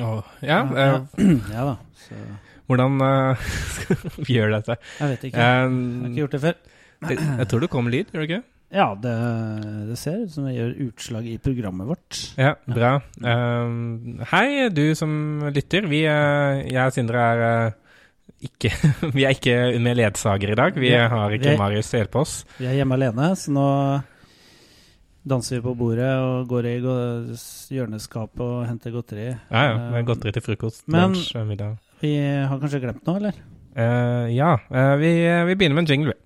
Ja, ja, Ja, eh, ja da. Så hvordan uh, skal vi gjøre dette? jeg vet ikke. Jeg har Eh, ikke gjort det før. det, jeg tror det kommer lyd, gjør det ikke? Ja, det, det ser ut som det gjør utslag i programmet vårt. Ja, bra. Um, hei, du som lytter. Vi, uh, jeg og Sindre er uh, ikke Vi er ikke med ledsager i dag. Vi Vi- har vi- ikke Marius til å hjelpe oss. Vi er hjemme alene, så nå danser vi på bordet og går i hjørneskapet og henter godteri. Ja, ja. Det Eh, er godteri til frokost, men- lunsj, middag. Vi har kanskje glemt noe, eller? Uh, ja, Uh, vi, vi begynner med en jingle. vi.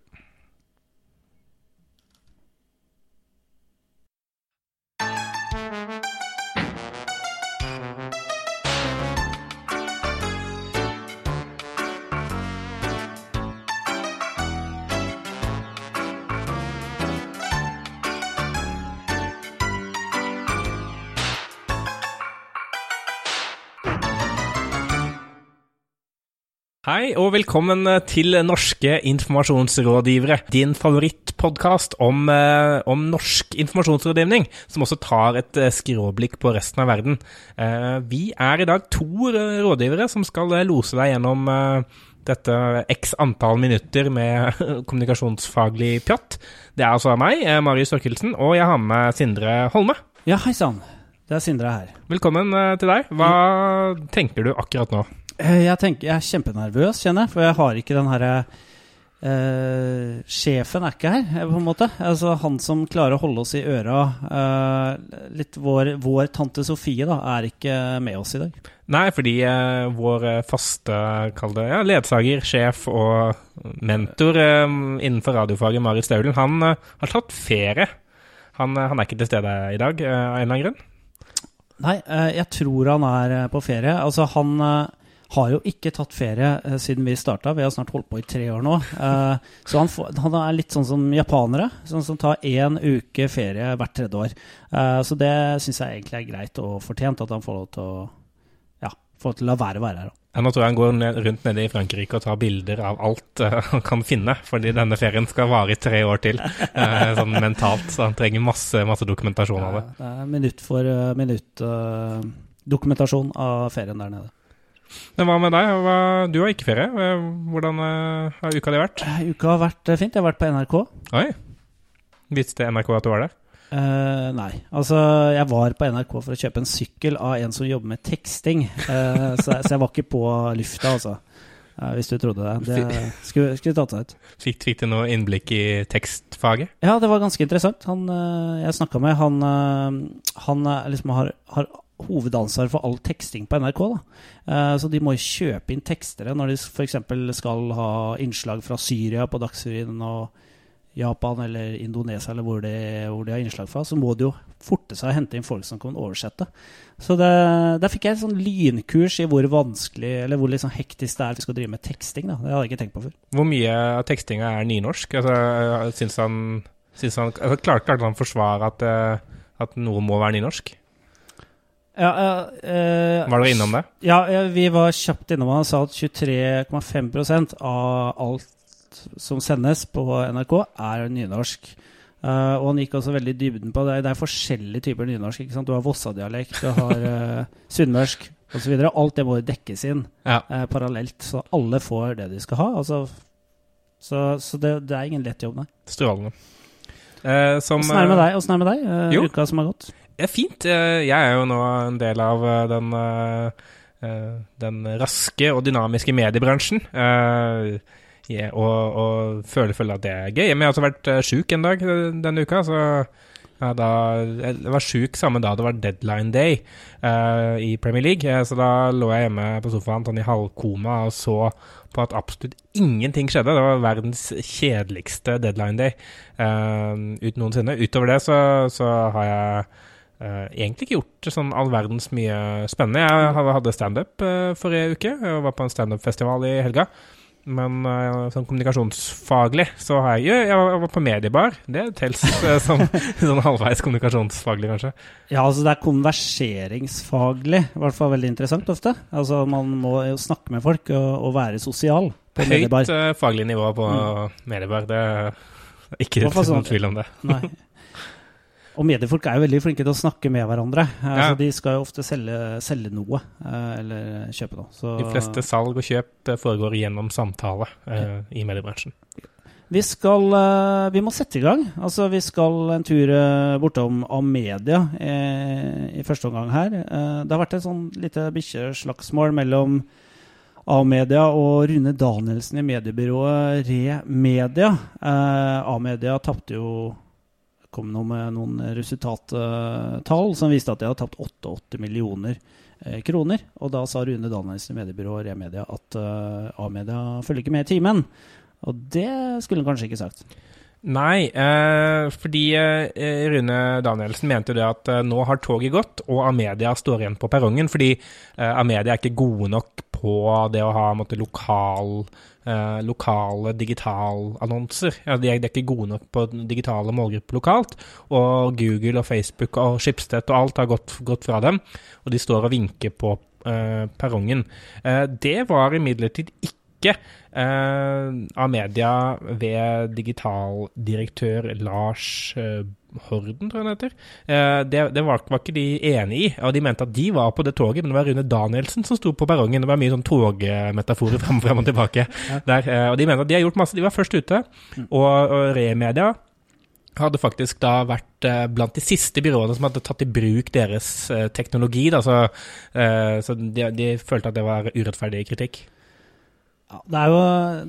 Hei og velkommen eh, til Norske informasjonsrådgivere. Din favorittpodkast om, eh, om norsk informasjonsrådgivning, som også tar et eh, skråblikk på resten av verden. Vi er i dag to rådgivere som skal lose deg gjennom dette x antall minutter med kommunikasjonsfaglig pjatt. Det er altså meg, Marius Størkelsen, og jeg har med Sindre Holme. Ja, hei sann. Det er Sindre her. Velkommen til deg. Hva tenker du akkurat nå? Eh, Jeg tenker, jeg er kjempenervøs, kjenner jeg, for jeg har ikke den herre Uh, Sjefen er ikke her, eh, på en måte. Altså Han som klarer å holde oss i øra. Uh, litt vår, vår tante Sofie da, er ikke med oss i dag. Nei, fordi uh, vår faste kall det, ja, ledsager, sjef og mentor innenfor radiofaget, Marit Staulen, han har tatt ferie. Han, han er ikke til stede i dag, av en eller annen grunn. Nei, jeg tror han er på ferie. Altså, han har jo ikke tatt ferie eh, siden vi starta. Vi har snart holdt på i tre år nå. Eh, Så han, får, han er litt sånn som japanere, sånn som tar én uke ferie hvert tredje år. Eh, Så det syns jeg egentlig er greit og fortjent, at han får lov til å ja, får til å la være å være her. Ja, Nå tror jeg han går ned, rundt nede i Frankrike og tar bilder av alt uh, han kan finne, fordi denne ferien skal vare i tre år til, uh, sånn mentalt, så han trenger masse, masse dokumentasjon av det. Det er minutt for uh, eh, dokumentasjon av ferien der nede. Men hva med deg? Hva, du har ikke ferie. Eh, Hvordan eh, har uka di vært? Eh, Uka har vært fint. Jeg har vært på NRK. Oi, visste NRK at du var der? Uh, nei. Altså, jeg var på NRK for å kjøpe en sykkel av en som jobber med teksting. Uh, så, så jeg var ikke på lufta, altså. Eh, hvis du trodde det. Det skulle, skulle tatt seg ut. Fikk, fikk du noe innblikk i tekstfaget? Ja, det var ganske interessant. Han jeg snakka med, han, han liksom har, har hovedansvar for all teksting på NRK. Da. Eh, så de må jo kjøpe inn tekstere når de f.eks. skal ha innslag fra Syria på Dagsrevyen og Japan eller Indonesia eller hvor de, hvor de har innslag fra. Så må de jo forte seg å hente inn folk som kan oversette. Så der fikk jeg et sånn lynkurs i hvor vanskelig eller hvor liksom hektisk det er vi skal drive med teksting. Da. Det hadde jeg ikke tenkt på før. Hvor mye av tekstinga er nynorsk? Altså, syns han, syns han altså, klarte han å forsvare at, eh, at noe må være nynorsk? Ja, eh, Var dere innom det? Ja, eh, vi var kjapt innom det. han sa at 23,5% av alt som sendes på NRK, er nynorsk. Eh, og han gikk også veldig i dybden på det. Det er forskjellige typer nynorsk. ikke sant? Du har Vossa-dialekt, du har uh, sunnmørsk osv. Alt det må dekkes inn Ja. eh, parallelt, så alle får det de skal ha. Altså, så så det, det er ingen lett jobb, nei. Strålende. Som, Åssen er det med deg? Er det med deg? Uh, jo. uka som har gått? Det er fint. Eh, Jeg er jo nå en del av den, den raske og dynamiske mediebransjen. og, og føler, føler at det er gøy. Men jeg har også vært uh, sjuk en dag denne uka. Så da, jeg var sjuk samme da det var deadline day uh, i Premier League. Eh, så da lå jeg hjemme på sofaen sånn i halvkoma og så på at absolutt ingenting skjedde. Det var verdens kjedeligste deadline day uh, uten noensinne. Utover det så, så har jeg Uh, egentlig ikke gjort sånn all verdens mye spennende. Jeg hadde standup uh, forrige uke. og var på en standup-festival i helga. Men uh, sånn kommunikasjonsfaglig så har jeg jo Jeg var, jeg var på mediebar. Det tels uh, som sånn halvveis kommunikasjonsfaglig, kanskje. Ja, altså det er konverseringsfaglig, i hvert fall veldig interessant ofte. Altså Man må jo snakke med folk og, og være sosial på Høyt mediebar. uh, faglig nivå på mediebar. Det er ikke noen sånn? tvil om det. Nei. Og mediefolk er jo veldig flinke til å snakke med hverandre. Eh, Ja. Altså, de skal jo ofte selge, selge noe, eh, eller kjøpe noe. Så De fleste salg og kjøp eh, foregår gjennom samtale ja. i mediebransjen. vi skal Vi må sette i gang. Altså, vi skal en tur bortom Amedia i, i første omgang her. Det har vært et sånn lite bikkjeslagsmål mellom A-media og Rune Danielsen i mediebyrået Remedia. Eh, A-media tapte jo kom nå med noen resultattall som viste at de hadde tapt 88 millioner eh, kroner. Og da sa Rune Danielsen i mediebyrået Remedia at eh, A-media følger ikke med i timen. Og det skulle han kanskje ikke sagt. Nei, eh, fordi eh, Rune Danielsen mente jo det at eh, nå har toget gått, og Amedia står igjen på perrongen. Fordi eh, Amedia er ikke gode nok på det å ha måtte, lokal, eh, lokale digitalannonser. Ja, de, er, de er ikke gode nok på digitale målgrupper lokalt. Og Google og Facebook og Schibsted og alt har gått, gått fra dem, og de står og vinker på eh, perrongen. Eh, det var imidlertid ikke eh, av media ved digitaldirektør Lars eh, Horden, tror jeg han heter. Eh, det det var, var ikke de enig i, og de mente at de var på det toget, men det var Rune Danielsen som sto på perrongen. Det var mye sånn togmetaforer fram, fram og tilbake der. og de mente at de har gjort masse, de var først ute, og, og Remedia hadde faktisk da vært blant de siste byråene som hadde tatt i bruk deres teknologi. Da, så så de, de følte at det var urettferdig kritikk. Ja, det, jo,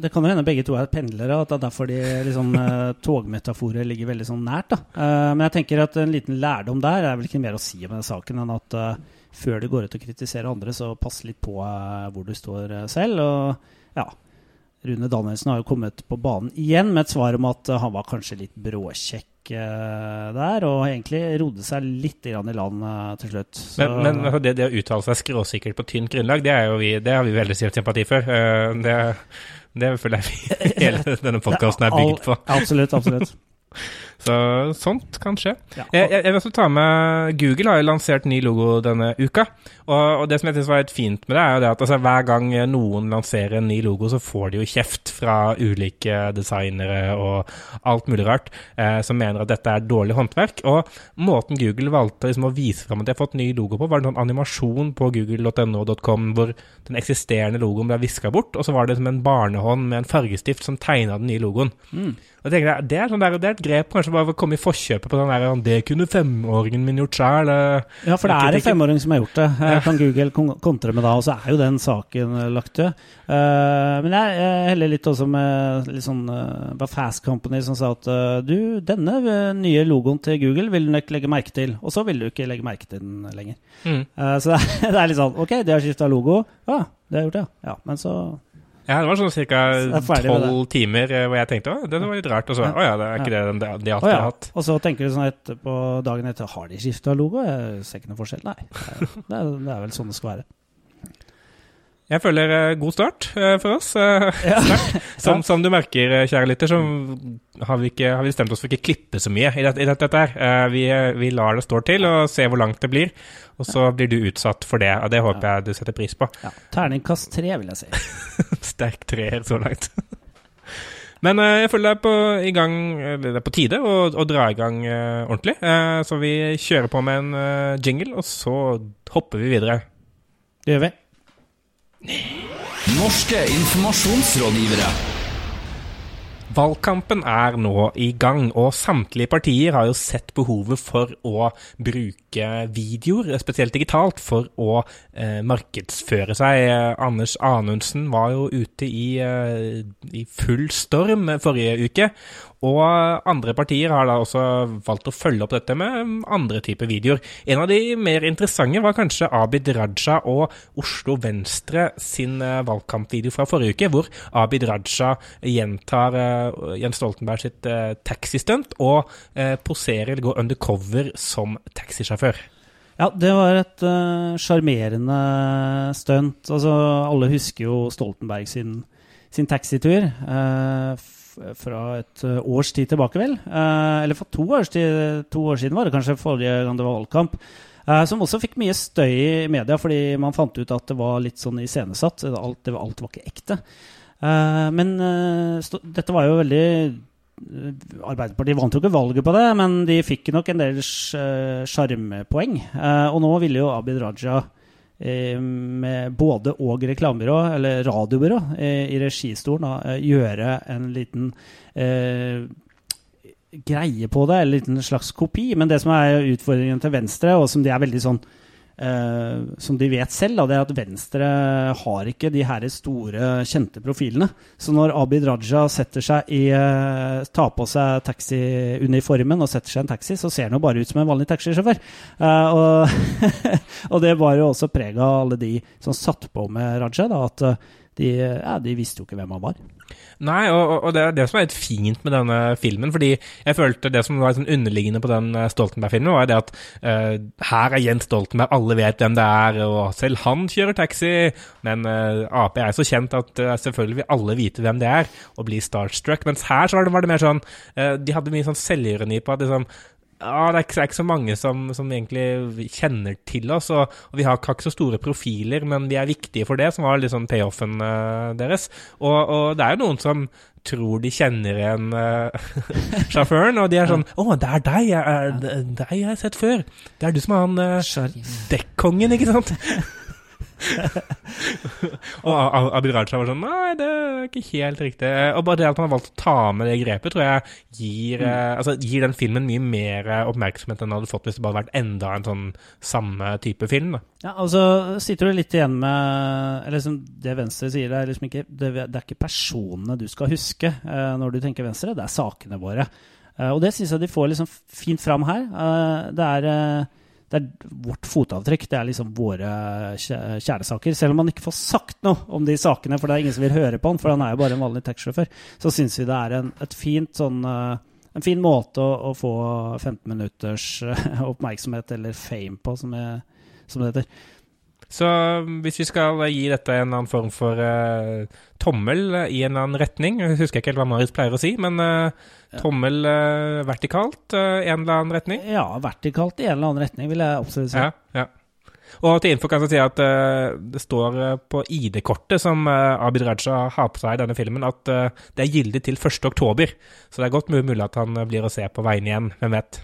det kan jo hende begge to er pendlere, at det er derfor de liksom, eh, togmetaforer ligger veldig sånn nært. Da. Eh, men jeg tenker at en liten lærdom der er vel ikke mer å si om den saken enn at eh, før du går ut og kritiserer andre, så pass litt på hvor du står selv. Og ja, Rune Danielsen har jo kommet på banen igjen med et svar om at han var kanskje litt bråkjekk der, og egentlig rodde seg litt i land eh, til slutt. Så, Men, men det, det å uttale seg skråsikkert på tynt grunnlag, det, er jo vi, det har vi veldig stor sympati for. Eh, Det, det føler jeg vi, hele denne podkasten er bygd på. Absolutt, absolutt. Så sånt kan skje. Ja. Jeg, jeg, vil også ta med Google har jo lansert ny logo denne uka. Og, og det som jeg synes var litt fint med det, er jo det at altså, hver gang noen lanserer en ny logo, så får de jo kjeft fra ulike designere og alt mulig rart eh, som mener at dette er dårlig håndverk. Og måten Google valgte liksom, å vise fram at de har fått ny logo på, var en sånn animasjon på google.no.com hvor den eksisterende logoen ble viska bort, og så var det som en barnehånd med en fargestift som tegna den nye logoen. Og jeg tenker, det er, sånn der, det er et grep kanskje bare for å komme i forkjøpet på den der Det kunne femåringen min gjort sjæl. Ja, for det er en femåring som har gjort det. Jeg Kan Google kontre med da, og så er jo den saken eh, lagt død. Eh, men jeg, heller litt også med litt sånn var Fast Company som sa at eh, du, denne eh, nye logoen til Google vil du nok legge merke til, og så vil du ikke legge merke til den lenger. Mm. Eh, så det er, litt sånn Ok, de har skifta logo. Ja, det har jeg gjort ja. Ja, men så Ja, det var sånn ca. tolv timer eh, hvor jeg tenkte å, det var litt rart. Og så å ja, det er ikke det de, alltid har hatt. Og så tenker du sånn etterpå dagen etter Har de skifta logo? Jeg ser ikke noe forskjell. Nei. Det er, det er vel sånn det skal være. Jeg føler eh, god start eh, for oss. eh, Ja. Som, som du merker, kjære lytter, så har vi, ikke, har vi bestemt oss for ikke å klippe så mye i dette, i dette, her. Vi, vi lar det stå til og ser hvor langt det blir. Og så blir du utsatt for det, og det håper jeg du setter pris på. Ja. Terningkast tre, vil jeg si. Sterk treer så langt. Men jeg føler det er på, i gang, det er på tide å, å dra i gang ordentlig. Så vi kjører på med en jingle, og så hopper vi videre. Det gjør vi. Norske informasjonsrådgivere. Valgkampen er nå i gang, og samtlige partier har jo sett behovet for å bruke videoer, spesielt digitalt, for å eh, markedsføre seg. Anders Anundsen var jo ute i, eh, i full storm forrige uke, og andre partier har da også valgt å følge opp dette med andre typer videoer. En av de mer interessante var kanskje Abid Raja og Oslo Venstre sin eh, valgkampvideo fra forrige uke, hvor Abid Raja gjentar eh, Jens Stoltenberg sitt eh, taxistunt og poserer eller går undercover som taxisjåfør. Ja, det var et sjarmerende uh, stunt. Altså, alle husker jo Stoltenberg sin, sin taxitur. f- fra et eh, års tid tilbake, vel. Eh, eller for to, tid, to år siden var det kanskje, forrige gang det var valgkamp. Eh, som også fikk mye støy i media, fordi man fant ut at det var litt sånn iscenesatt. Alt, var- alt var ikke ekte. Eh, men eh, dette var jo veldig Arbeiderpartiet vant jo ikke valget på det, men de fikk nok en del sj- sjarmpoeng. Eh, og nå ville jo Abid Raja eh, med både og reklamebyrå, eller radiobyrå, eh, i registolen eh, gjøre en liten eh, greie på det, eller en liten slags kopi. Men det som er utfordringen til Venstre, og som de er veldig sånn eh, Som de vet selv, da, det er at Venstre har ikke de her store, kjente profilene. Så når Abid Raja setter seg i eh, tar på seg taxiuniformen og setter seg i en taxi, så ser han jo bare ut som en vanlig taxisjåfør. Eh, og, og det var jo også preg av alle de som satt på med Raja, da, at de, ja, de visste jo ikke hvem han var. Nei, og, og- det er det som er litt fint med denne filmen, fordi jeg følte det som var sånn underliggende på den eh, Stoltenberg-filmen, var det at uh, her er Jens Stoltenberg, alle vet hvem det er, og selv han kjører taxi, men uh, Ap er så kjent at uh, selvfølgelig vil alle vite hvem det er, og bli starstruck, mens her så var det, var det mer sånn, de hadde mye sånn selvironi på at liksom, ja, det er ikke, så mange som, som egentlig kjenner til oss, og, og vi har ikke så store profiler, men vi er viktige for det, som var liksom payoffen uh, deres. Og, og det er jo noen som tror de kjenner igjen uh, sjåføren, og de er sånn 'Å, det er deg! Jeg, er, er deg jeg har sett før!' Det er du som er han uh, dekkongen, ikke sant? og Abid Raja var sånn Nei, det er ikke helt riktig. Og bare det at han har valgt å ta med det grepet, tror jeg gir, mm. altså, gir den filmen mye mer eh, oppmerksomhet enn den hadde fått hvis det bare hadde vært enda en sånn samme type film. Da. Ja, altså sitter du litt igjen med eller liksom Det Venstre sier, det er liksom ikke det, det er ikke personene du skal huske eh, når du tenker Venstre, det er sakene våre. Eh, og det syns jeg de får liksom fint fram her. Eh, det, er, eh, det er vårt fotavtrykk, det er liksom våre kjæresaker. Selv om man ikke får sagt noe om de sakene, for det er ingen som vil høre på han, for han er jo bare en vanlig taxisjåfør, så syns vi det er en, fint sånn eh, en fin måte å, å få 15 minutters eh, oppmerksomhet, eller fame, på, som, jeg, som det heter. Så um, hvis vi skal gi dette en annen form for uh, tommel eh, i en eller annen retning Jeg husker ikke helt hva Marit pleier å si, men uh, tommel uh, vertikalt eh, i en eller annen retning? Ja, vertikalt i en eller annen retning, vil jeg absolutt si. Ja, ja. Og til info kan jeg si at eh, det står eh, på ID-kortet som eh, Abid Raja har på seg i denne filmen, at eh, det er gildig til 1. oktober. Så det er godt mulig at han eh, blir å se på veien igjen, hvem vet.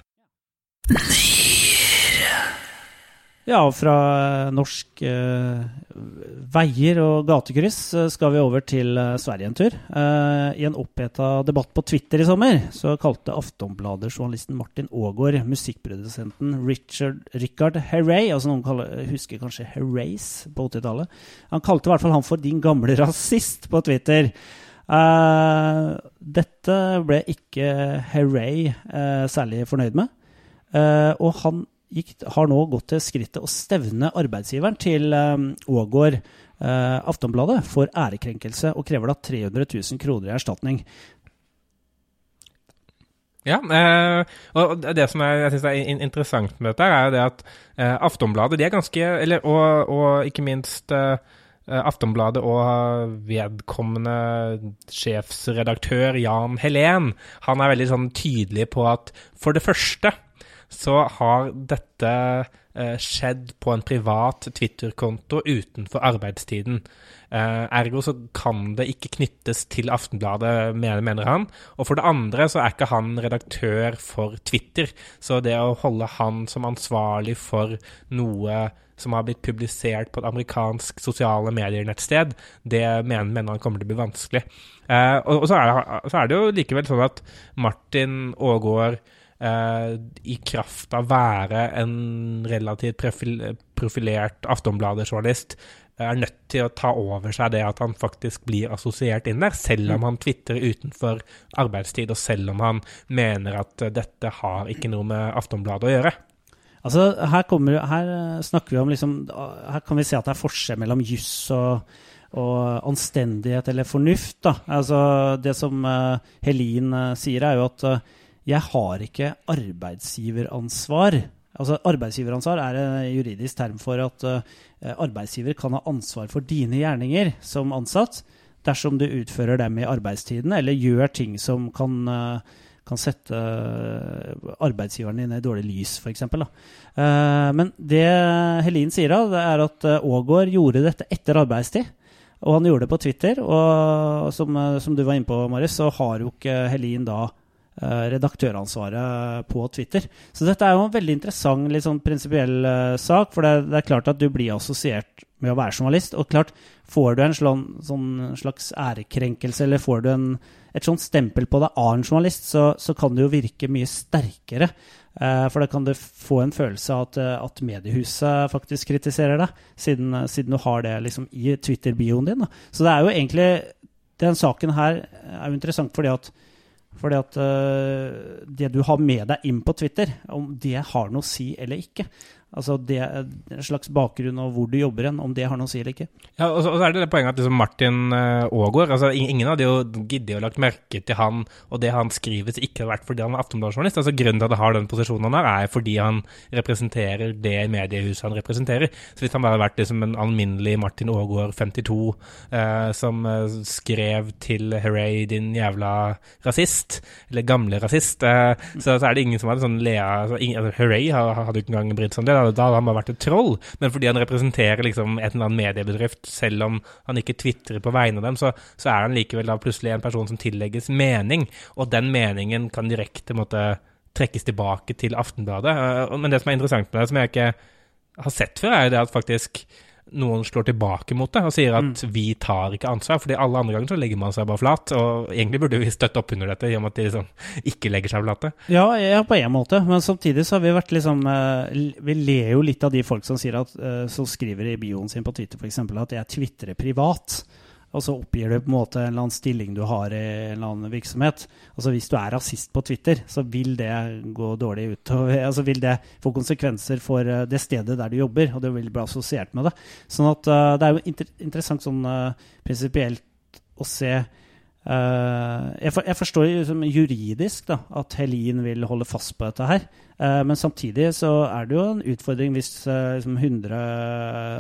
Ja, og fra eh, norsk eh, veier og gatekryss eh, skal vi over til eh, Sverige en tur. Eh, I en oppheta debatt på Twitter i sommer så kalte Aftonbladet-journalisten Martin Aagaard musikkprodusenten Richard, Richard Herrey, altså noen kaller, husker kanskje Herreys på 80-tallet, han kalte i hvert fall han for 'din gamle rasist' på Twitter. Eh, dette ble ikke Herrey særlig fornøyd med. Uh, og han gikk, har nå gått til skrittet å stevne arbeidsgiveren til um, Aagaard, eh, Aftonbladet, for ærekrenkelse, og krever da 300 000 kroner i erstatning. Ja, eh, og det- som er, jeg synes er interessant med dette, er det at eh, Aftonbladet de er ganske eller, og, og ikke minst eh, eh, Aftonbladet og vedkommende sjefsredaktør Jan Helen, han er veldig sånn tydelig på at for det første så har dette eh, skjedd på en privat Twitter-konto utenfor arbeidstiden. Eh, ergo så kan det ikke knyttes til Aftenbladet, mener, han. Og for det andre så er ikke han redaktør for Twitter, så det å holde han som ansvarlig for noe som har blitt publisert på et amerikansk sosiale medier-nettsted, det mener, mener han kommer til å bli vanskelig. Eh, og så, er det, så er det jo likevel sånn at Martin Aagaard eh, i kraft av å være en relativt profilert Aftonbladet-journalist, er nødt til å ta over seg det at han faktisk blir assosiert inn der, selv om han tvitrer utenfor arbeidstid, og selv om han mener at eh, dette har ikke noe med Aftonbladet å gjøre. Altså, her, kommer, her eh, snakker vi om liksom Her kan vi se at det er forskjell mellom juss og, og anstendighet eller fornuft. Da. Altså, det som eh, Helin eh, sier, er jo at eh, jeg har ikke arbeidsgiveransvar. Altså, arbeidsgiveransvar er en juridisk term for at eh, arbeidsgiver kan ha ansvar for dine gjerninger som ansatt dersom du utfører dem i arbeidstiden eller gjør ting som kan, eh, kan sette eh, arbeidsgiveren din i dårlig lys, f.eks. Uh, men det Helin sier, da, det er at Aagaard gjorde dette etter arbeidstid. Og han gjorde det på Twitter. Og som, som du var inne på, Marius, så har jo ikke Helin da redaktøransvaret på Twitter. Så dette er jo en veldig interessant, litt sånn prinsipiell eh, sak. For det, det, er klart at du blir assosiert med å være journalist. Og klart, får du en sånn, sånn slags ærekrenkelse, eller får du en, et sånt stempel på deg av en journalist, så, så kan det jo virke mye sterkere. Eh, for da kan du få en følelse av at, eh, at mediehuset faktisk kritiserer deg, siden, siden du har det liksom i Twitter-bioen din. Da. Så det er jo egentlig Den saken her er jo interessant fordi at fordi at uh, det du har med deg inn på Twitter, om det har noe å si eller ikke, Altså det, En slags bakgrunn og hvor du jobber hen, om det har noe å si eller ikke. Ja, og så, og så er det det poenget at liksom Martin Aagaard uh, altså Ingen hadde jo giddet å lagt merke til han og det han skriver, ikke hadde vært fordi han er Aftenbladet-journalist. Altså Grunnen til at han har den posisjonen han har, er fordi han representerer det mediehuset han representerer. Så hvis han bare hadde vært liksom en alminnelig Martin Aagaard 52 uh, som uh, skrev til Hooray, din jævla rasist, eller gamle rasist, uh, så, så, er det ingen som hadde sånn lea altså, altså, Hooray hadde jo ikke engang brydd seg om det. Da hadde han bare vært et troll. Men fordi han representerer liksom et eller annet mediebedrift, selv om han ikke tvitrer på vegne av dem, så, så, er han likevel da plutselig en person som tillegges mening. Og den meningen kan direkte måtte trekkes tilbake til Aftenbladet. Eh, men det som er interessant med det, som jeg ikke har sett før, er jo det at faktisk noen slår tilbake mot det og sier at mm. vi tar ikke ansvar. fordi alle andre ganger så legger man seg bare flat. Og egentlig burde vi støtte opp under dette, i og med at de liksom ikke legger seg flate. Ja, ja, på en måte. Men samtidig så har vi vært liksom eh, Vi ler jo litt av de folk som sier at, eh, som skriver i bioen sin på Twitter f.eks. at jeg tvitrer privat og så oppgir du på en måte en eller annen stilling du har i en eller annen virksomhet. Altså Hvis du er rasist på Twitter, så vil det gå dårlig utover Altså vil det få konsekvenser for eh, det stedet der du jobber, og det vil bli assosiert med det. Sånn at uh, det er jo inter interessant sånn uh, prinsipielt å se jeg, for, jeg, forstår liksom, juridisk da, at Helin vil holde fast på dette her. Uh, men samtidig så er det jo en utfordring hvis uh, liksom 100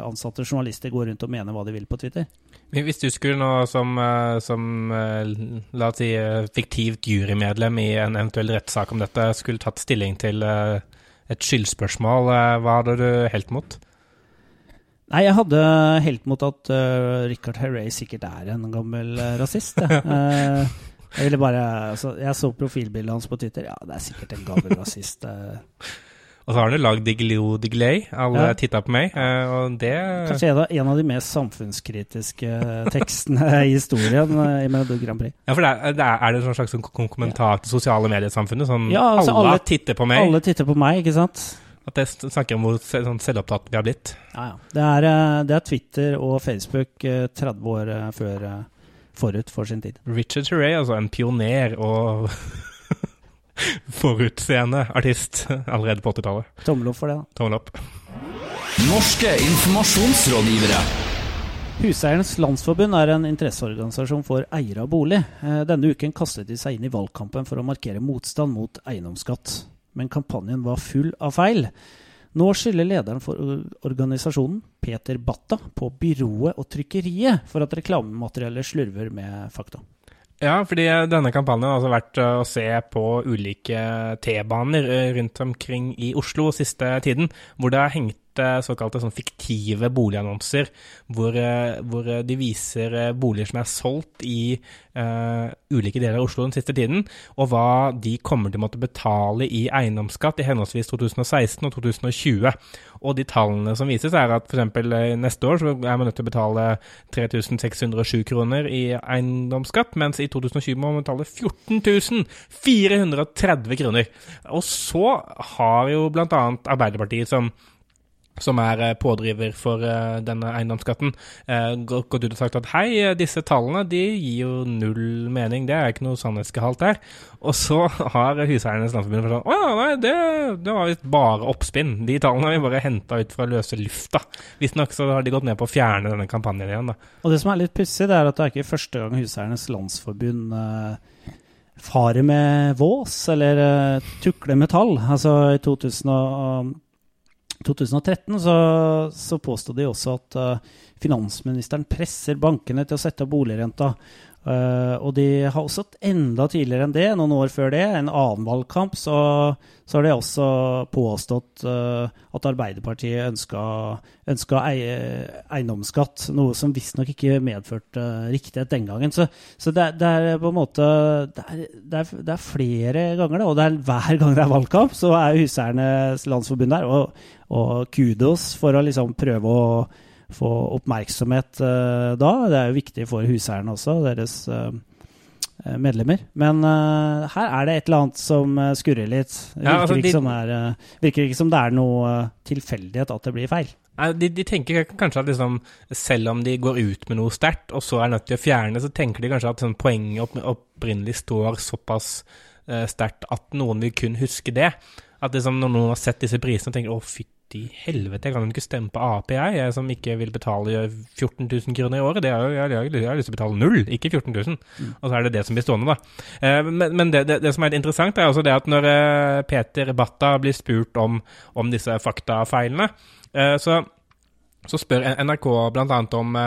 ansatte journalister går rundt og mener hva de vil på Twitter. Hvis du skulle nå som, eh, som eh, la oss si, eh, fiktivt jurymedlem i en eventuell rettssak om dette, skulle tatt stilling til et skyldspørsmål, hva hadde du helt mot? Nei, jeg hadde helt mot at uh, Richard Herrey sikkert er en gammel uh, rasist. Jeg. Uh, jeg ville bare altså, Jeg så profilbildet hans på Twitter. Ja, det er sikkert en gammel rasist. Og så har han jo lagd Diglio Digley. Alle ja. titta på meg, eh, og det Kanskje en av de mest samfunnskritiske tekstene i historien eh, i Melodi Grand Prix. Ja, for det er, det er, er det en slags sånn kommentar til sosiale mediesamfunnet? Sånn ja, altså alle, alle, titter på meg? Alle titter på meg, ikke sant? At det snakker om hvor sånn selvopptatt vi har blitt? Ja, ja. Det er, eh, det er Twitter og Facebook 30 år før forut for sin tid. Richard Turay, altså en pioner og forutseende artist allerede på 80-tallet. Tommel opp for det, da. Tommel opp. Norske informasjonsrådgivere. Huseiernes Landsforbund er en interesseorganisasjon for eiere av bolig. Eh, denne uken kastet de seg inn i valgkampen for å markere motstand mot eiendomsskatt. Men kampanjen var full av feil. Nå skylder lederen for organisasjonen, Peter Batta, på byrået og trykkeriet for at reklamemateriellet slurver med fakta. Ja, fordi denne kampanjen har altså vært å se på ulike T-baner eh, rundt omkring i Oslo siste tiden, hvor det har hengt såkalte sånn fiktive boligannonser, hvor, eh, hvor, de viser eh, boliger som er solgt i uh, ulike deler av Oslo den siste tiden, og hva de kommer til å måtte betale i eiendomsskatt i henholdsvis 2016 og 2020. Og de tallene som vises, er at f.eks. neste år så er man nødt til å betale 3607 kroner i eiendomsskatt, mens i 2020 må man betale 14 430 kroner. Og så har jo bl.a. Arbeiderpartiet som som er eh, pådriver for uh, denne eiendomsskatten, uh, gått ut og sagt at hei, disse tallene de gir jo null mening, det er ikke noe sannhetsgehalt der. Og så har Huseiernes Landsforbund sagt å ja, nei, det, det var visst bare oppspinn. De tallene har vi bare henta ut fra løse lufta. Visstnok så har de gått med på å fjerne denne kampanjen igjen, da. Og det som er litt pussig, det er at det er ikke første gang Huseiernes Landsforbund farer med vås eller tukler med tall. Altså i 2000 og 2013 så, så påstod de også at uh, finansministeren presser bankene til å sette opp boligrenta. Eh, og de har også enda tidligere enn det, noen år før det, en annen valgkamp, så, så har de også påstått uh, at Arbeiderpartiet ønska, ønska eie, eiendomsskatt, noe som visstnok ikke medførte riktighet den gangen. Så, så det, det, er på en måte det er, det, er, det er, flere ganger, da, og det er hver gang det er valgkamp, så er Huseiernes Landsforbund der. Og, og kudos for å liksom prøve å få oppmerksomhet uh, da. Det er jo viktig for huseierne også, deres uh, medlemmer. Men uh, her er det et eller annet som skurrer litt. Det virker, ja, altså, ikke de, er, virker, ikke som det er noe tilfeldighet at det blir feil. De, de, tenker kanskje at liksom, selv om de går ut med noe sterkt, og så er nødt til å fjerne, så tenker de kanskje at sånn, poenget opp, opprinnelig står såpass uh, sterkt at noen vil kun huske det. At liksom, når noen har sett disse prisene og tenker 'å, fytti i helvete, jeg kan jo ikke stemme på Ap, jeg, jeg som ikke vil betale 14 000 kroner i året. Det er jo, jeg, jeg, jeg, har lyst til å betale null, ikke 14 000. Mm. Og så er det det som blir stående, da. Eh, men, men det, det, det, som er interessant, er også det at når eh, Peter Batta blir spurt om, om disse faktafeilene, eh, så, så spør NRK bl.a. om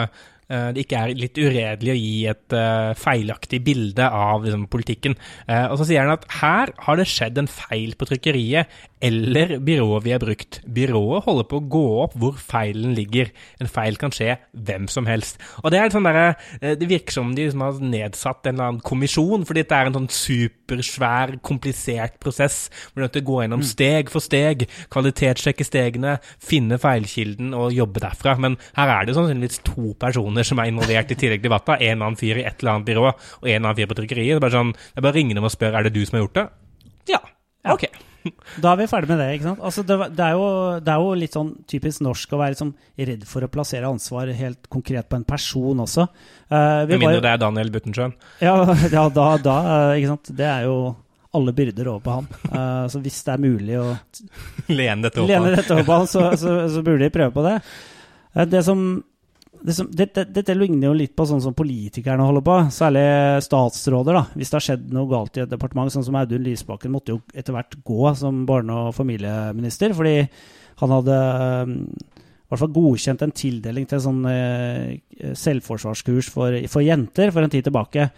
det ikke er litt uredelig å gi et uh, feilaktig bilde av liksom, politikken. Uh, og så sier han at her har det skjedd en feil på trykkeriet eller byrået vi har brukt. Byrået holder på å gå opp hvor feilen ligger. En feil kan skje hvem som helst. Og Det er sånn der, det virker som de liksom, har nedsatt en eller annen kommisjon, fordi det er en sånn supersvær, komplisert prosess. Hvor du er nødt til å gå gjennom mm. steg for steg, kvalitetssjekke stegene, finne feilkilden og jobbe derfra. Men her er det sannsynligvis to personer personer som er involvert i tillegg til Vatta. En annen fyr i et eller annet byrå, og en annen fyr på trykkeriet. Det er bare sånn, det er bare ringer dem og spør er det du som har gjort det. Ja. ja. Ok. Da er vi ferdig med det. ikke sant? Altså, det, det, er jo, det, er jo, litt sånn typisk norsk å være liksom redd for å plassere ansvar helt konkret på en person også. Uh, Med mindre det er Daniel Buttensjøen. Ja, ja da, da, ikke sant. Det er jo alle byrder over på han. Uh, så hvis det er mulig å lene dette over på han, så, så, så, burde de prøve på det. Uh, det som det dette, dette, ligner jo litt på sånn som politikerne holder på, særlig statsråder. da. Hvis det har skjedd noe galt i et departement, sånn som Audun Lysbakken måtte jo etter hvert gå som barne- og familieminister, fordi han hadde i hvert fall godkjent en tildeling til sånn eh, selvforsvarskurs for, for, jenter for en tid tilbake.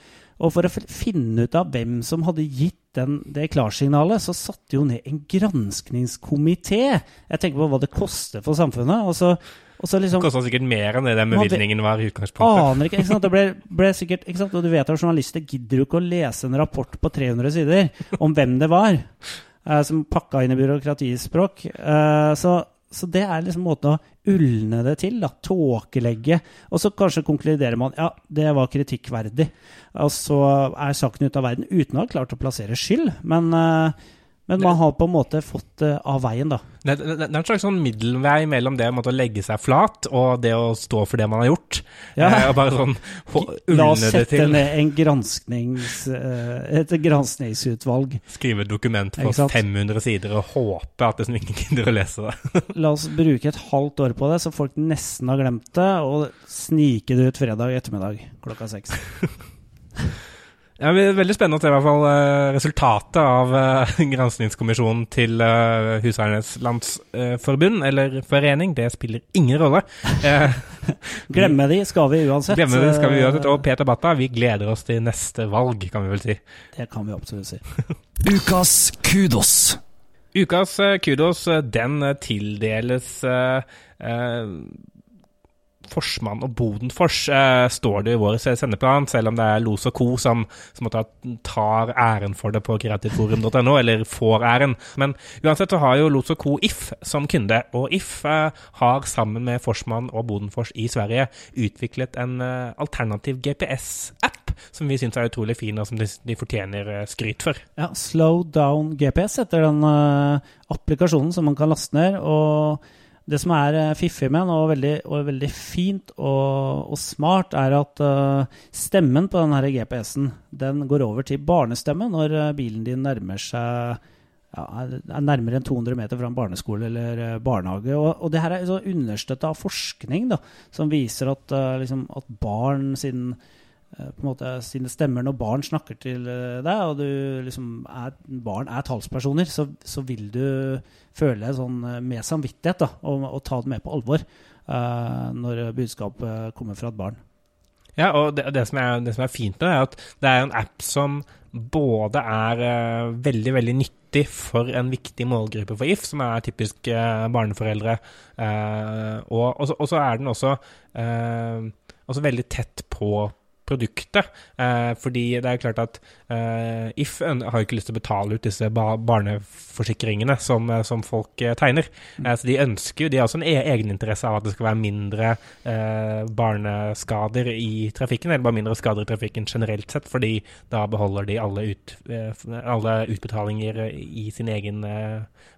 Og for å finne ut av hvem som hadde gitt den, det klarsignalet, så satte jo ned en granskningskomité. Jeg tenker på hva det koster for samfunnet. og så Liksom, det kosta sikkert mer enn det den bevilgningen var i utgangspunktet. Aner ikke, ikke sant? Det ble, ble sikkert, ikke sant? Og du vet at journalister gidder jo ikke å lese en rapport på 300 sider om hvem det var, eh, som pakka inn i byråkratispråk. Eh, så, så, det er liksom måten å ulne det til, da. Tåkelegge. Og så kanskje konkluderer man ja, det var kritikkverdig. Og så er saken ute av verden uten å ha klart å plassere skyld. Men uh, men man har på en måte fått det av veien, da. Det, det, det, er en slags sånn middelvei mellom det å legge seg flat og det å stå for det man har gjort. Ja. Eh, bare sånn La oss sette ned en gransknings, eh, et granskningsutvalg. Skrive et dokument på 500 sider og håpe at det som ingen gidder å lese det. La oss bruke et halvt år på det, så folk nesten har glemt det, og snike det ut fredag ettermiddag klokka seks. Ja, det er veldig spennende å se i hvert fall uh, resultatet av uh, granskningskommisjonen til uh, Huseiernes Landsforbund, eller forening. Det spiller ingen rolle. glemme de skal vi uansett. Glemme de skal vi uansett. Og Peter Batta, vi gleder oss til neste valg, kan vi vel si. Det kan vi absolutt si. Ukas kudos. Ukas kudos, den tildeles Forsmann og Bodenfors eh, står det i vår sendeplan, selv om det er Los og Co. som, som tar æren for det på kreativforum.no, eller får æren. Men uansett så har jo Los og Co. If som kunde, og If eh, har sammen med Forsmann og Bodenfors i Sverige utviklet en eh, alternativ GPS-app som vi syns er utrolig fin, og som de, de fortjener eh, skryt for. Ja, Slow Down GPS heter den uh, applikasjonen som man kan laste ned. og det som er eh, fiffig med den, og veldig, og veldig fint og, og, smart, er at uh, stemmen på denne GPS-en den går over til barnestemme når uh, bilen din nærmer seg ja, er nærmere enn 200 meter fra en barneskole eller barnehage. Og, og, det her er understøtta av forskning da, som viser at, liksom, at barn sin Eh, på en måte sine stemmer når barn snakker til eh, deg, og du liksom er, barn er talspersoner, så, så, vil du føle sånn eh, med samvittighet da, og, og ta det med på alvor uh, når budskapet kommer fra et barn. Ja, og det, det, som er, det, som er, fint med det, er at det er en app som både er uh, veldig, veldig nyttig for en viktig målgruppe for If, som er typisk uh, barneforeldre, uh, og, og, så er den også, også veldig tett på produktet. Eh, fordi det er klart at eh, If har ikke lyst til å betale ut disse barneforsikringene som, eh, som folk eh, tegner. Eh, så de ønsker jo, de har også en e egeninteresse av at det skal være mindre eh, barneskader i trafikken, eller bare mindre skader i trafikken generelt sett, fordi da beholder de alle, ut, alle utbetalinger i sin egen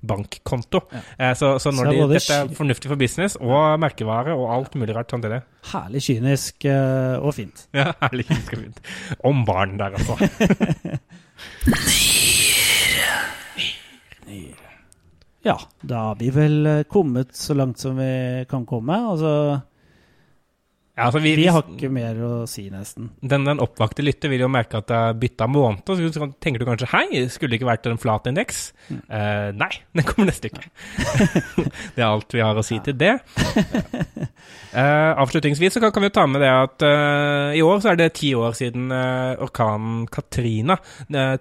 bankkonto. Ja. så, så, når så de, dette er fornuftig for business og merkevare og alt mulig rart samtidig. Herlig kynisk og fint. Ja, og. Om barn der, altså. ja, da har vi vel kommet så langt som vi kan komme. Altså ja, altså vi, vi, har ikke mer å si, nesten. Den, den oppvakte lytter vil jo merke at det er bytta måned. Og så tenker du kanskje hei, skulle det ikke vært en flat indeks? Mm. Uh, nei, den kommer neste uke. det er alt vi har å si ja. til det. Uh, avslutningsvis så kan, kan, vi ta med det at uh, i år så er det ti år siden orkanen Katrina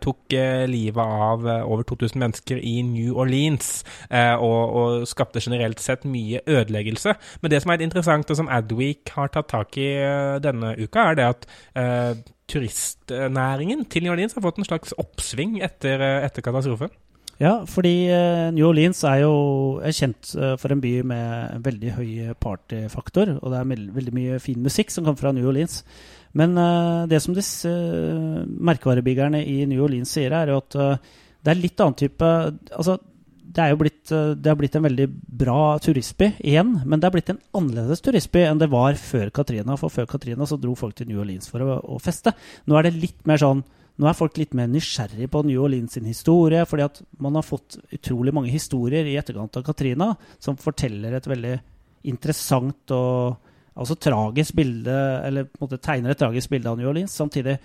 tok livet av over 2000 mennesker i New Orleans, og, og skapte generelt sett mye ødeleggelse. Men det som er interessant, og som Adweek har tatt tak i eh, denne uka, er det at eh, turistnæringen til New Orleans har fått en slags oppsving etter, eh, etter katastrofen. Ja, fordi New Orleans er jo er kjent for en by med veldig høy partyfaktor. Og det er veldig mye fin musikk som kommer fra New Orleans. Men det som disse merkevarebyggerne i New Orleans sier, er jo at det er litt annen type Altså, det, er jo blitt, eh, det har blitt en veldig bra turistby igjen, men det har blitt en annerledes turistby enn det var før Katrina. For før Katrina så dro folk til New Orleans for å, å feste. Nå er det litt mer sånn nå er folk litt mer nysgjerrig på New Orleans sin historie, fordi at man har fått utrolig mange historier i etterkant av Katrina som forteller et veldig interessant og altså tragisk bilde, eller på en måte tegner et tragisk bilde av New Orleans. Samtidig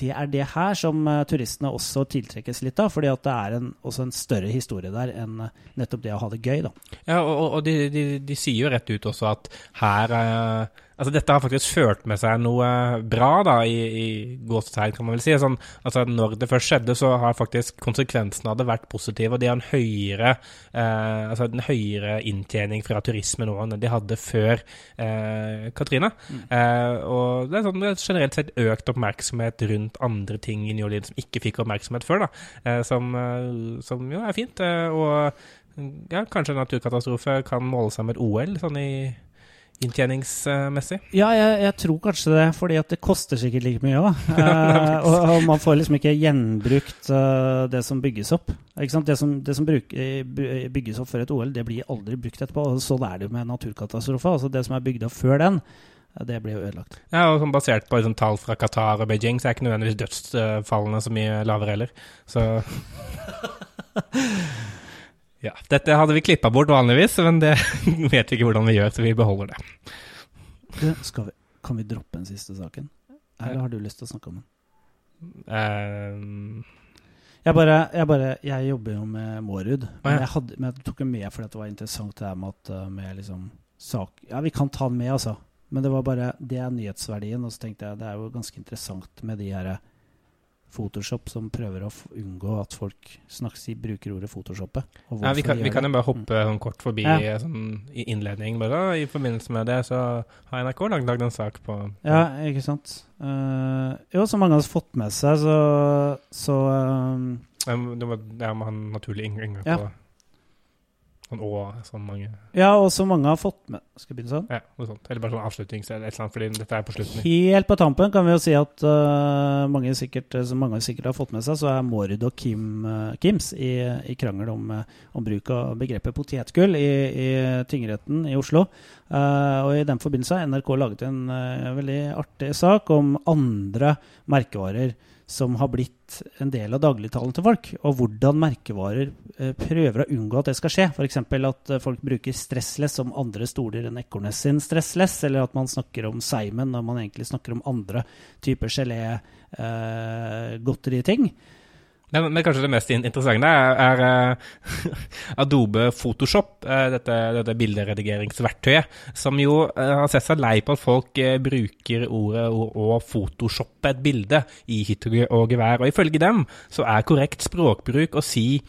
det er det her som uh, turistene også tiltrekkes litt av. fordi at det er en, også en større historie der enn uh, nettopp det å ha det gøy. da. Ja, og, og de, de, de, sier jo rett ut også at her uh, Altså, dette har faktisk ført med seg noe bra, da, i, i gåsetegn, kan man vel si. Sånn, altså, når det først skjedde, så har faktisk konsekvensene av det vært positive. Og de har en høyere, eh, altså en høyere inntjening fra turisme nå enn de hadde før eh, Katrina. Mm. Eh, og det er, sånn, er generelt sett økt oppmerksomhet rundt andre ting i New Orleans som ikke fikk oppmerksomhet før, da. Eh, som, eh, som, jo er fint. Eh, og ja, kanskje en naturkatastrofe kan måle seg med et OL sånn i inntjeningsmessig? Ja, jeg, jeg, tror kanskje det, fordi at det koster sikkert like mye òg. uh, og, og, man får liksom ikke gjenbrukt uh, det som bygges opp. Det som, det som bruk, bygges opp før et OL, det blir aldri brukt etterpå. og Sånn er det jo med naturkatastrofer. Altså det som er bygd opp før den, det blir jo ødelagt. Ja, og sånn Basert på liksom, tall fra Qatar og Beijing, så er ikke nødvendigvis dødsfallene så mye lavere heller. Så Ja, Dette hadde vi klippa bort vanligvis, men det vet vi ikke hvordan vi gjør, så vi beholder det. Du, vi, kan vi droppe den siste saken? Eller har du lyst til å snakke om den? Um. jeg bare, jeg bare Jeg jobber jo med Mårud. Men, jeg hadde, men jeg tok den med fordi det var interessant det med at eh, med liksom sak Ja, vi kan ta den med, altså. Men det var bare Det er nyhetsverdien. Og så tenkte jeg det er jo ganske interessant med de her Photoshop som prøver å unngå at folk snakker, bruker ordet Photoshoppe. Ja, vi kan, vi kan jo bare hoppe mm. Sånn kort forbi ja. sånn, i innledning. Bare. I forbindelse med det så har NRK lagd en sak på, på, Ja, ikke sant. Uh, jo, som mange har fått med seg, så, så um, Det var han naturlig inngang på ja. Sånn og sånn mange Ja, og så mange har fått med Skal vi begynne sånn? Ja, noe sånt. Eller bare sånn avslutnings eller et eller annet, fordi dette er på slutten. Helt på tampen kan vi jo si at uh, mange, sikkert, som mange sikkert har fått med seg, så er Mårud og Kim, uh, Kims i, i, krangel om, uh, om, bruk av begrepet potetgull i, i tingretten i Oslo. og i den forbindelse har NRK laget en veldig artig sak om andre merkevarer som har blitt en del av dagligtalen til folk, og hvordan merkevarer eh, prøver å unngå at det skal skje. F.eks. at eh, folk bruker stressless som andre stoler enn Ekornes sin stressless, eller at man snakker om Seimen når man egentlig snakker om andre typer gelé, eh. Men, men kanskje det mest interessante er, er eh, Adobe Photoshop, eh, dette, dette bilderedigeringsverktøyet, som jo eh, har sett seg lei på at folk bruker ordet å, photoshoppe et bilde i hytt og gevær. Og ifølge dem så er korrekt språkbruk å si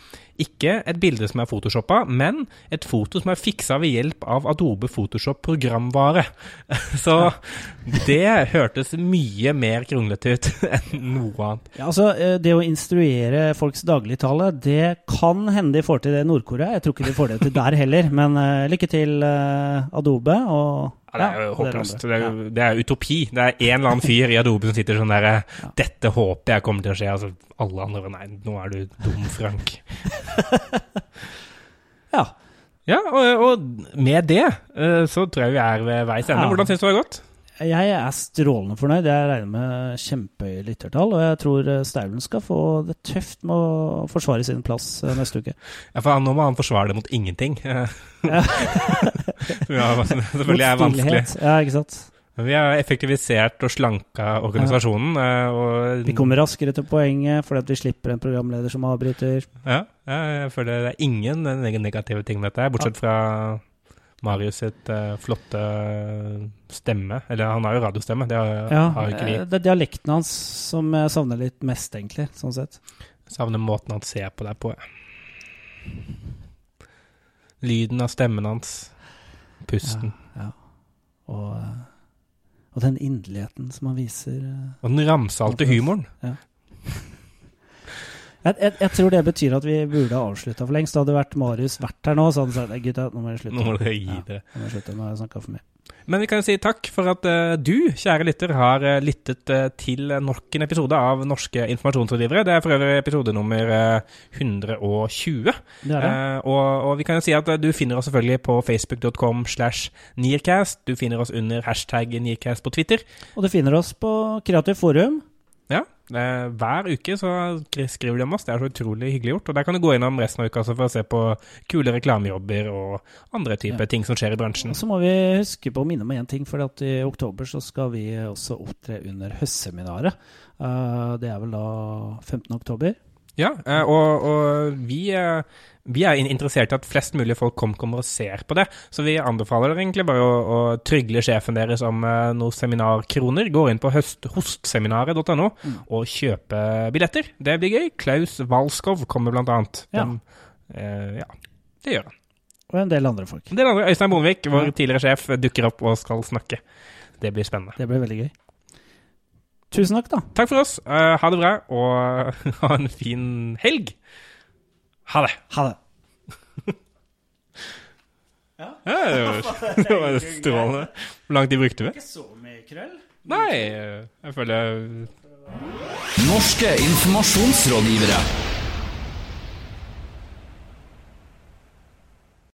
ikke et bilde som er photoshoppa, men et foto som er fiksa ved hjelp av Adobe Photoshop programvare. Så det hørtes mye mer kronglete ut enn noe annet. Ja, altså, eh, Det å instruere folks dagligtale, det kan hende de får til det i Nord-Korea. Jeg tror ikke de får det til der heller, men eh, lykke til, eh, Adobe. og... Ja, det er jo håpløst. Det er, jo- det er utopi. Det er en eller annen fyr i Adobe som sitter sånn derre Dette håper jeg kommer til å skje. Altså, alle andre Nei, nå er du dum, Frank. Ja. Ja, og, og med det eh, så tror jeg vi er ved veis ende. Hvordan syns du det har gått? Jeg er strålende fornøyd. Jeg regner med kjempehøye lyttertall. Og jeg tror eh, Staulen skal få det tøft med å forsvare sin plass eh, neste uke. Ja, for Nå må han forsvare det mot ingenting. Ja. Som ja, selvfølgelig er vanskelig. Ja, ikke sant. Vi har effektivisert og slanka organisasjonen. Ja. Og, Vi kommer raskere til poenget fordi at vi slipper en programleder som avbryter. Ja, jeg føler det er ingen negative ting med dette, bortsett fra Marius sitt uh, flotte stemme. Eller han har jo radiostemme, det har, Ja, har ikke vi. eh, Det er dialekten hans som jeg savner litt mest, egentlig. sånn sett. Savner måten han ser på deg på. Lyden av stemmen hans. Pusten. Ja, ja. Og, eh, og den inderligheten som han viser. eh. Og den ramsalte humoren. Jeg, jeg, jeg tror det betyr at vi burde ha avslutta for lengst. Hadde vært Marius vært her nå, så hadde han sagt "Nei, gutta, nå må jeg slutte. Nå må dere gi Ja, nå må jeg slutte, nå har jeg snakka for mye. Men vi kan jo si takk for at eh, du, kjære lytter, har eh, lyttet eh, til nok en episode av Norske informasjonsrådgivere. Det er for øvrig episode nummer eh, 120. Det er det. Og, og vi kan jo si at du finner oss selvfølgelig på facebook.com slash nearcast. Du finner oss under hashtag nearcast på Twitter. Og du finner oss på Kreativt forum. Ja, eh, hver uke så skriver de om oss. Det er så utrolig hyggelig gjort. Og der kan du gå innom resten av uka for å se på kule reklamejobber og andre typer Ja. ting som skjer i bransjen. Og så må vi huske på å minne om én ting, for i oktober så skal vi også opptre under høstseminaret. Eh, det er vel da 15. oktober. Ja, eh, og, og vi, eh, vi er interessert i at flest mulig folk kom, kommer og ser på det. Så vi anbefaler dere egentlig bare å, å trygle sjefen deres om eh, noen seminarkroner. Gå inn på hostseminaret.no Mm. og kjøpe billetter. Det blir gøy. Klaus Walskov kommer blant annet. Ja. Den, eh, ja, det gjør han. Og en del andre folk. En del andre, Øystein Bonvik, vår tidligere sjef, dukker opp og skal snakke. Det blir spennende. Det blir veldig gøy. Tusen takk, da. Takk for oss. Uh, ha det bra, og ha en fin helg. Ha det. Ha det. Ja, det var, det var strålende. Hvor lang tid brukte vi? Ikke så mye krøll. Nei, jeg føler Norske informasjonsrådgivere.